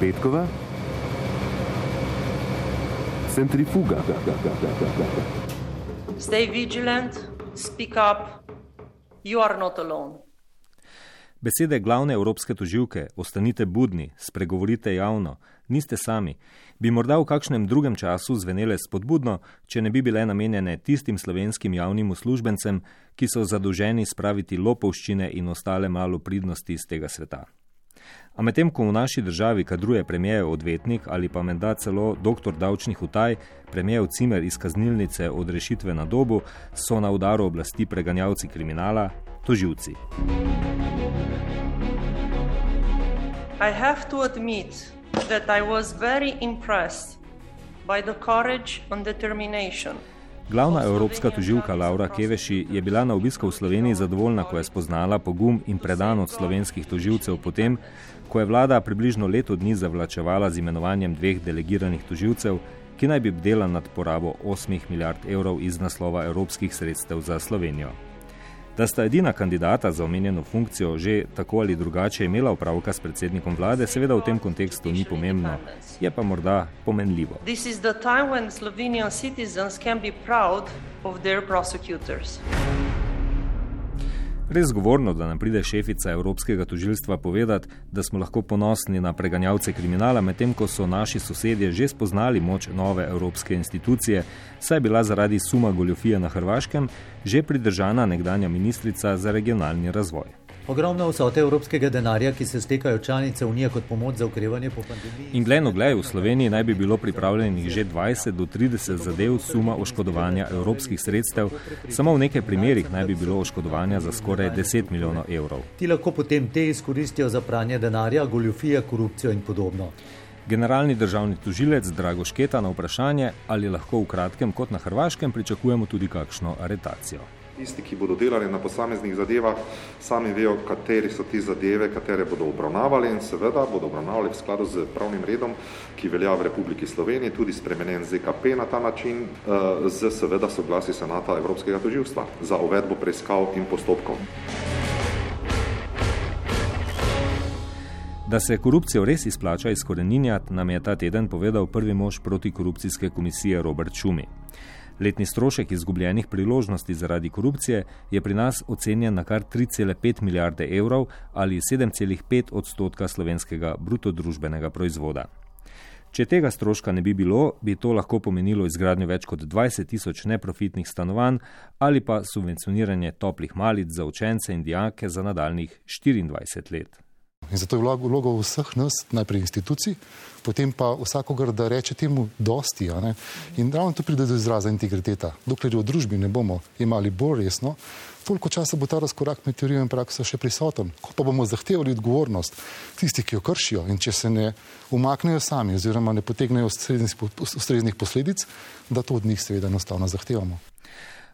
Petkova, centrifuga. Stay vigilant, speak up. You are not alone. Besede glavne evropske toživke, ostanite budni, spregovorite javno, niste sami, bi morda v kakšnem drugem času zvenele spodbudno, če ne bi bile namenjene tistim slovenskim javnim uslužbencem, ki so zadolženi spraviti lopovščine in ostale malo pridnosti iz tega sveta. A medtem, ko v naši državi kadruje premijev odvetnik ali pa menda celo doktor davčnih utaj, premijev cimer iz kaznilnice od rešitve na dobu, so na udaru oblasti preganjavci kriminala, toživci. I have to admit that I was very impressed by the courage and determination. Glavna evropska toživka Laura Keveši je bila na obisku v Sloveniji zadovoljna, ko je spoznala pogum in predanost slovenskih toživcev potem, ko je vlada približno leto dni zavlačevala z imenovanjem dveh delegiranih toživcev, ki naj bi bdela nad porabo 8 milijard evrov iz naslova evropskih sredstev za Slovenijo. Da sta edina kandidata za omenjeno funkcijo že tako ali drugače imela upravka s predsednikom vlade, seveda v tem kontekstu ni pomembno, je pa morda pomenljivo. Res zgovorno, da nam pride šefica Evropskega tožilstva povedati, da smo lahko ponosni na preganjavce kriminala, medtem ko so naši sosedje že spoznali moč nove evropske institucije, saj je bila zaradi suma goljofije na Hrvaškem že pridržana nekdanja ministrica za regionalni razvoj. Ogromno vsote evropskega denarja, ki se stekajo članice Unije kot pomoč za ukrevanje po pandemiji. In gledno glej, v Sloveniji naj bi bilo pripravljenih že 20 do 30 zadev suma oškodovanja evropskih sredstev, samo v nekaj primerjih naj bi bilo oškodovanja za skoraj 10 milijonov evrov. Ti lahko potem te izkoristijo za pranje denarja, goljofije, korupcijo in podobno. Generalni državni tužilec Drago Šketa na vprašanje, ali lahko v kratkem kot na Hrvaškem pričakujemo tudi kakšno aretacijo. Tisti, ki bodo delali na posameznih zadevah, sami vejo, kateri so ti zadeve, katere bodo obravnavali in seveda bodo obravnavali v skladu z pravnim redom, ki velja v Republiki Sloveniji, tudi spremenjen ZKP na ta način, eh, z seveda soglasi Senata Evropskega toživstva za uvedbo preiskav in postopkov. Da se korupcijo res izplača izkoreninjati, nam je ta teden povedal prvi mož protikorupcijske komisije Robert Šumi. Letni strošek izgubljenih priložnosti zaradi korupcije je pri nas ocenjen na kar 3,5 milijarde evrov ali 7,5 odstotka slovenskega brutodružbenega proizvoda. Če tega stroška ne bi bilo, bi to lahko pomenilo izgradnjo več kot 20 tisoč neprofitnih stanovanj ali pa subvencioniranje toplih malic za učence in dijake za nadaljnih 24 let. In zato je vloga vseh nas, najprej institucij, potem pa vsakogar, da reče temu dosti. In ravno tu pride do izraza integriteta. Dokler jo v družbi ne bomo imeli bolj resno, toliko časa bo ta razkorak med teorijo in prakso še prisoten. Ko pa bomo zahtevali odgovornost tistih, ki jo kršijo in če se ne umaknejo sami oziroma ne potegnejo ustreznih posledic, da to od njih seveda enostavno zahtevamo.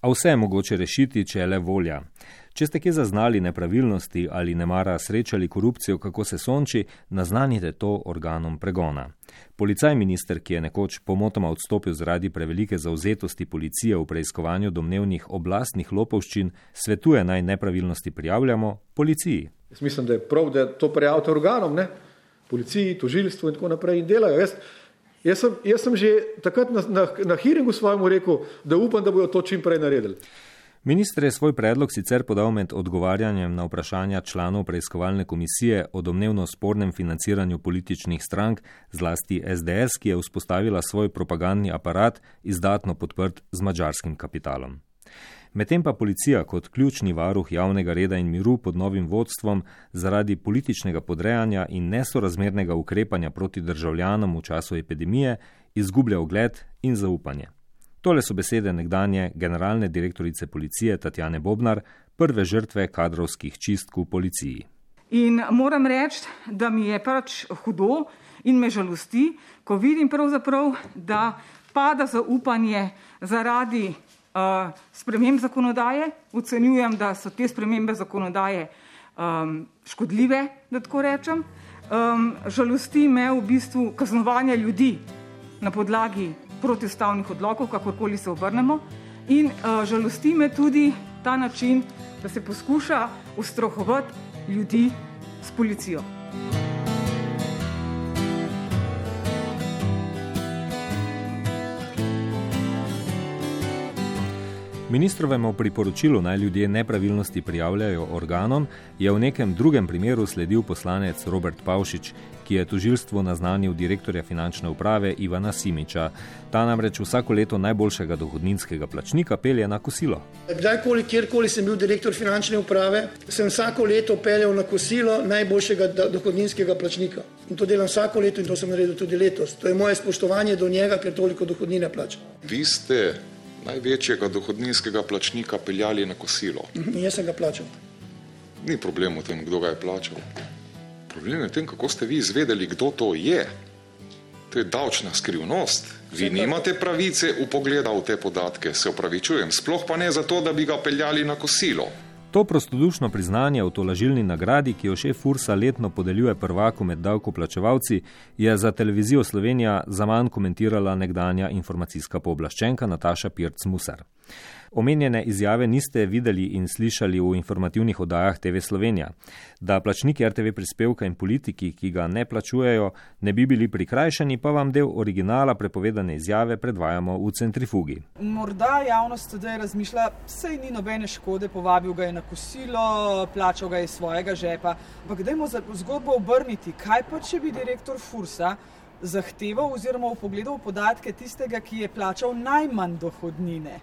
A vse je mogoče rešiti, če je le volja. Če ste kje zaznali nepravilnosti ali ne mara srečali korupcijo, kako se sonči, naznanite to organom pregona. Policaj minister, ki je nekoč pomotoma odstopil zaradi prevelike zauzetosti policije v preiskovanju domnevnih oblastnih lopovščin, svetuje naj nepravilnosti prijavljamo policiji. Jaz mislim, da je prav, da to prijavite organom, ne? policiji, tožilstvu in tako naprej in delajo. Jaz, jaz, sem, jaz sem že takrat na, na, na hearingu svojemu rekel, da upam, da bodo to čim prej naredili. Ministr je svoj predlog sicer podal med odgovarjanjem na vprašanja članov preiskovalne komisije o domnevno spornem financiranju političnih strank, zlasti SDS, ki je vzpostavila svoj propagandni aparat, izdatno podprt z mačarskim kapitalom. Medtem pa policija kot ključni varuh javnega reda in miru pod novim vodstvom zaradi političnega podrejanja in nesorazmernega ukrepanja proti državljanom v času epidemije izgublja ogled in zaupanje. Tole so besede nekdanje generalne direktorice policije Tatjane Bobnar, prve žrtve kadrovskih čistk v policiji. In moram reči, da mi je pač hudo in me žalosti, ko vidim pravzaprav, da pada zaupanje zaradi sprememb zakonodaje. Ocenjujem, da so te spremembe zakonodaje um, škodljive, da tako rečem. Um, žalosti me v bistvu kaznovanje ljudi na podlagi protistavnih odlokov, kakorkoli se obrnemo. In uh, žalosti me tudi ta način, da se poskuša ustrahovati ljudi s policijo. Ministrovemu priporočilu naj ljudje nepravilnosti prijavljajo organom je v nekem drugem primeru sledil poslanec Robert Pavšič, ki je tožilstvo naznanil direktorja finančne uprave Ivana Simiča. Ta namreč vsako leto najboljšega dohodninskega plačnika pelje na kosilo. Kdajkoli, kjerkoli sem bil direktor finančne uprave, sem vsako leto peljal na kosilo najboljšega dohodninskega plačnika. In to delam vsako leto in to sem naredil tudi letos. To je moje spoštovanje do njega, ker toliko dohodnine plača. Vi ste največjega dohodninskega plačnika peljali na kosilo. In jaz sem ga plačal. Ni problem v tem, kdo ga je plačal. Problem je v tem, kako ste vi izvedeli, kdo to je. To je davčna skrivnost. Vi nimate pravice upogleda v te podatke, se opravičujem. Sploh pa ne zato, da bi ga peljali na kosilo. To prostodušno priznanje v tolažilni nagradi, ki jo šef Fursa letno podeljuje prvaku med davkoplačevalci, je za televizijo Slovenija za manj komentirala nekdanja informacijska pooblaščenka Nataša Pirc-Musar. Omenjene izjave niste videli in slišali v informativnih oddajah TV Slovenija. Da plačniki RTV prispevka in politiki, ki ga ne plačujejo, ne bi bili prikrajšani, pa vam del originala prepovedane izjave predvajamo v centrifugi. Morda javnost zdaj razmišlja, sej ni nobene škode, povabil ga je na kosilo, plačal ga je iz svojega žepa. Ampak dajmo zgodbo obrniti. Kaj pa, če bi direktor Fursa zahteval oziroma upogledal podatke tistega, ki je plačal najmanj dohodnine?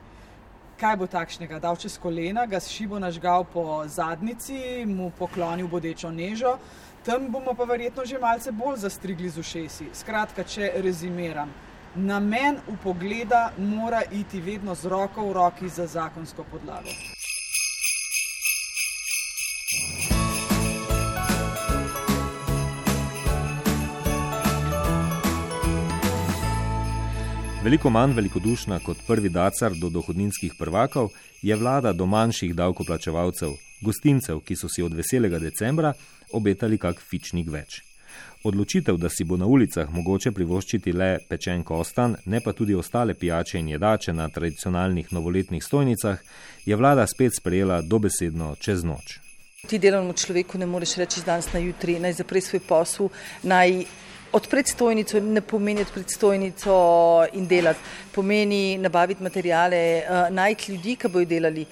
Kaj bo takšnega, dal čez kolena, ga šibo nažgal po zadnici, mu poklonil bodečo nežo, tam bomo pa verjetno že malce bolj zastrigli z ušesi. Skratka, če rezimiram, namen upogleda mora iti vedno z roko v roki za zakonsko podlago. Veliko manj velikodušna kot prvi dacar do dohodninskih prvakov je vlada do manjših davkoplačevalcev, gostincev, ki so si od veselega decembra obetali kak fičnik več. Odločitev, da si bo na ulicah mogoče privoščiti le pečen kostan, ne pa tudi ostale pijače in jedače na tradicionalnih novoletnih stojnicah, je vlada spet sprejela dobesedno čez noč. Ti delovnemu človeku ne moreš reči danes na jutri, naj zapre svoj posel, naj odpreti stojnico ne pomeni odpreti stojnico in delati, pomeni nabaviti materijale, uh, najti ljudi, ki bojo delali,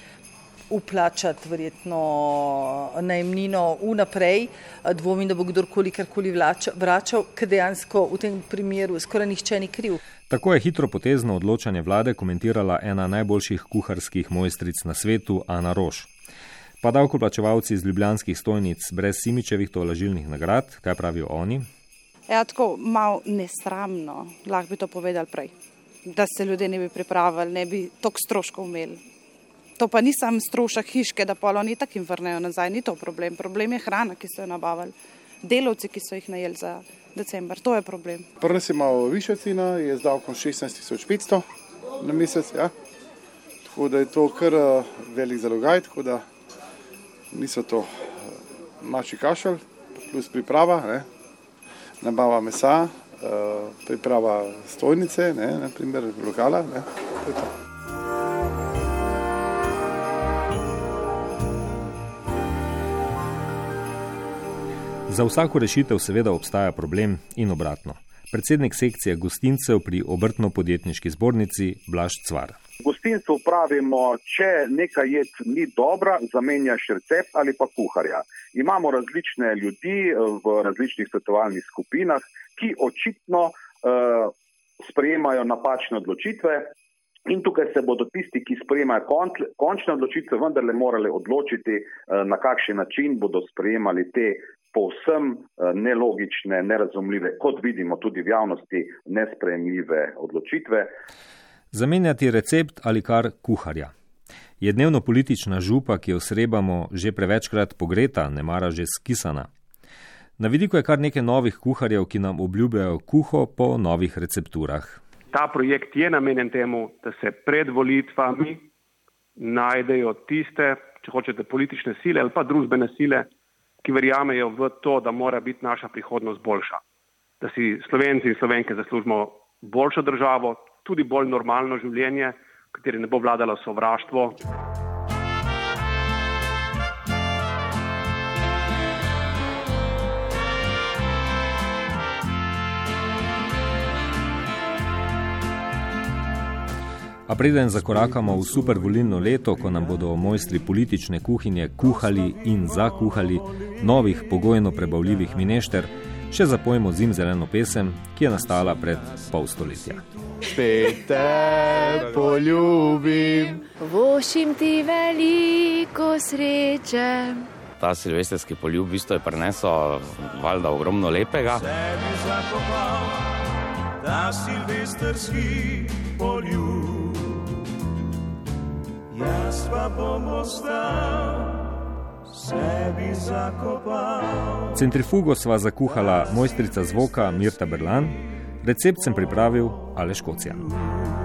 uplačati verjetno najemnino vnaprej, dvomim, da bo kdorkoli karkoli vračal, ker dejansko v tem primeru skoraj nihče ni kriv. Tako je hitro potezno odločanje vlade komentirala ena najboljših kuharskih mojstric na svetu, Ana Roš. Pa davkoplačevalci iz ljubljanskih stojnic brez Simičevih tolažilnih nagrad, kaj pravijo oni? Ja, tako malo nesramno, lahko bi to povedali prej, da se ljudje ne bi pripravili, ne bi toliko stroškov imeli. To pa ni sam strošek hiške, da polo ni tako in vrnejo nazaj, ni to problem. Problem je hrana, ki so jo nabavili, delovci, ki so jih najeli za decembr, to je problem. Prvi si imel višjo ceno, je z davkom 16.500 na mesec, ja. tako da je to kar eh, velik zalogaj, tako da niso to eh, mači kašelj, plus priprava. Ne nabava mesa, uh, priprava stojnice, ne, naprimer lokala. Ne, Za vsako rešitev seveda obstaja problem in obratno. Predsednik sekcije gostincev pri obrtno-podjetniški zbornici Blaž Cvar. Gostinstvo pravimo, če neka jed ni dobra, zamenjaš recept ali pa kuharja. Imamo različne ljudi eh, v različnih svetovalnih skupinah, ki očitno uh, sprejemajo napačne odločitve. In tukaj se bodo tisti, ki sprejemajo končne odločitve, vendarle morali odločiti, uh, na kakšen način bodo sprejemali te povsem uh, nelogične, nerazumljive, kot vidimo tudi v javnosti, nesprejemljive odločitve. Zamenjati recept ali kar kuharja. Je dnevno politična župa, ki jo srebamo, že prevečkrat pogreta, ne mara že skisana. Na vidiku je kar nekaj novih kuharjev, ki nam obljubljajo kuho po novih recepturah. Ta projekt je namenjen temu, da se pred volitvami najdejo tiste, če hočete, politične sile ali pa družbene sile, ki verjamejo v to, da mora biti naša prihodnost boljša. Da si slovenci in slovenke zaslužimo boljšo državo, tudi bolj normalno življenje, kateri ne bo vladalo sovraštvo. A preden zakorakamo v super volilno leto, ko nam bodo mojstri politične kuhinje kuhali in zakuhali novih pogojno prebavljivih minešter, še zapojmo zimzeleno pesem, ki je nastala pred pol stoletja. Spet te poljubim, vošim ti veliko sreče. Ta silvestrski poljub v bistvu je prinesel valjda ogromno lepega. Ta silvestrski poljub, jaz pa bom ostal. Centrifugo sva zakuhala mojstrica zvoka Mirta Berlan, recept sem pripravil Aleš Kocijan.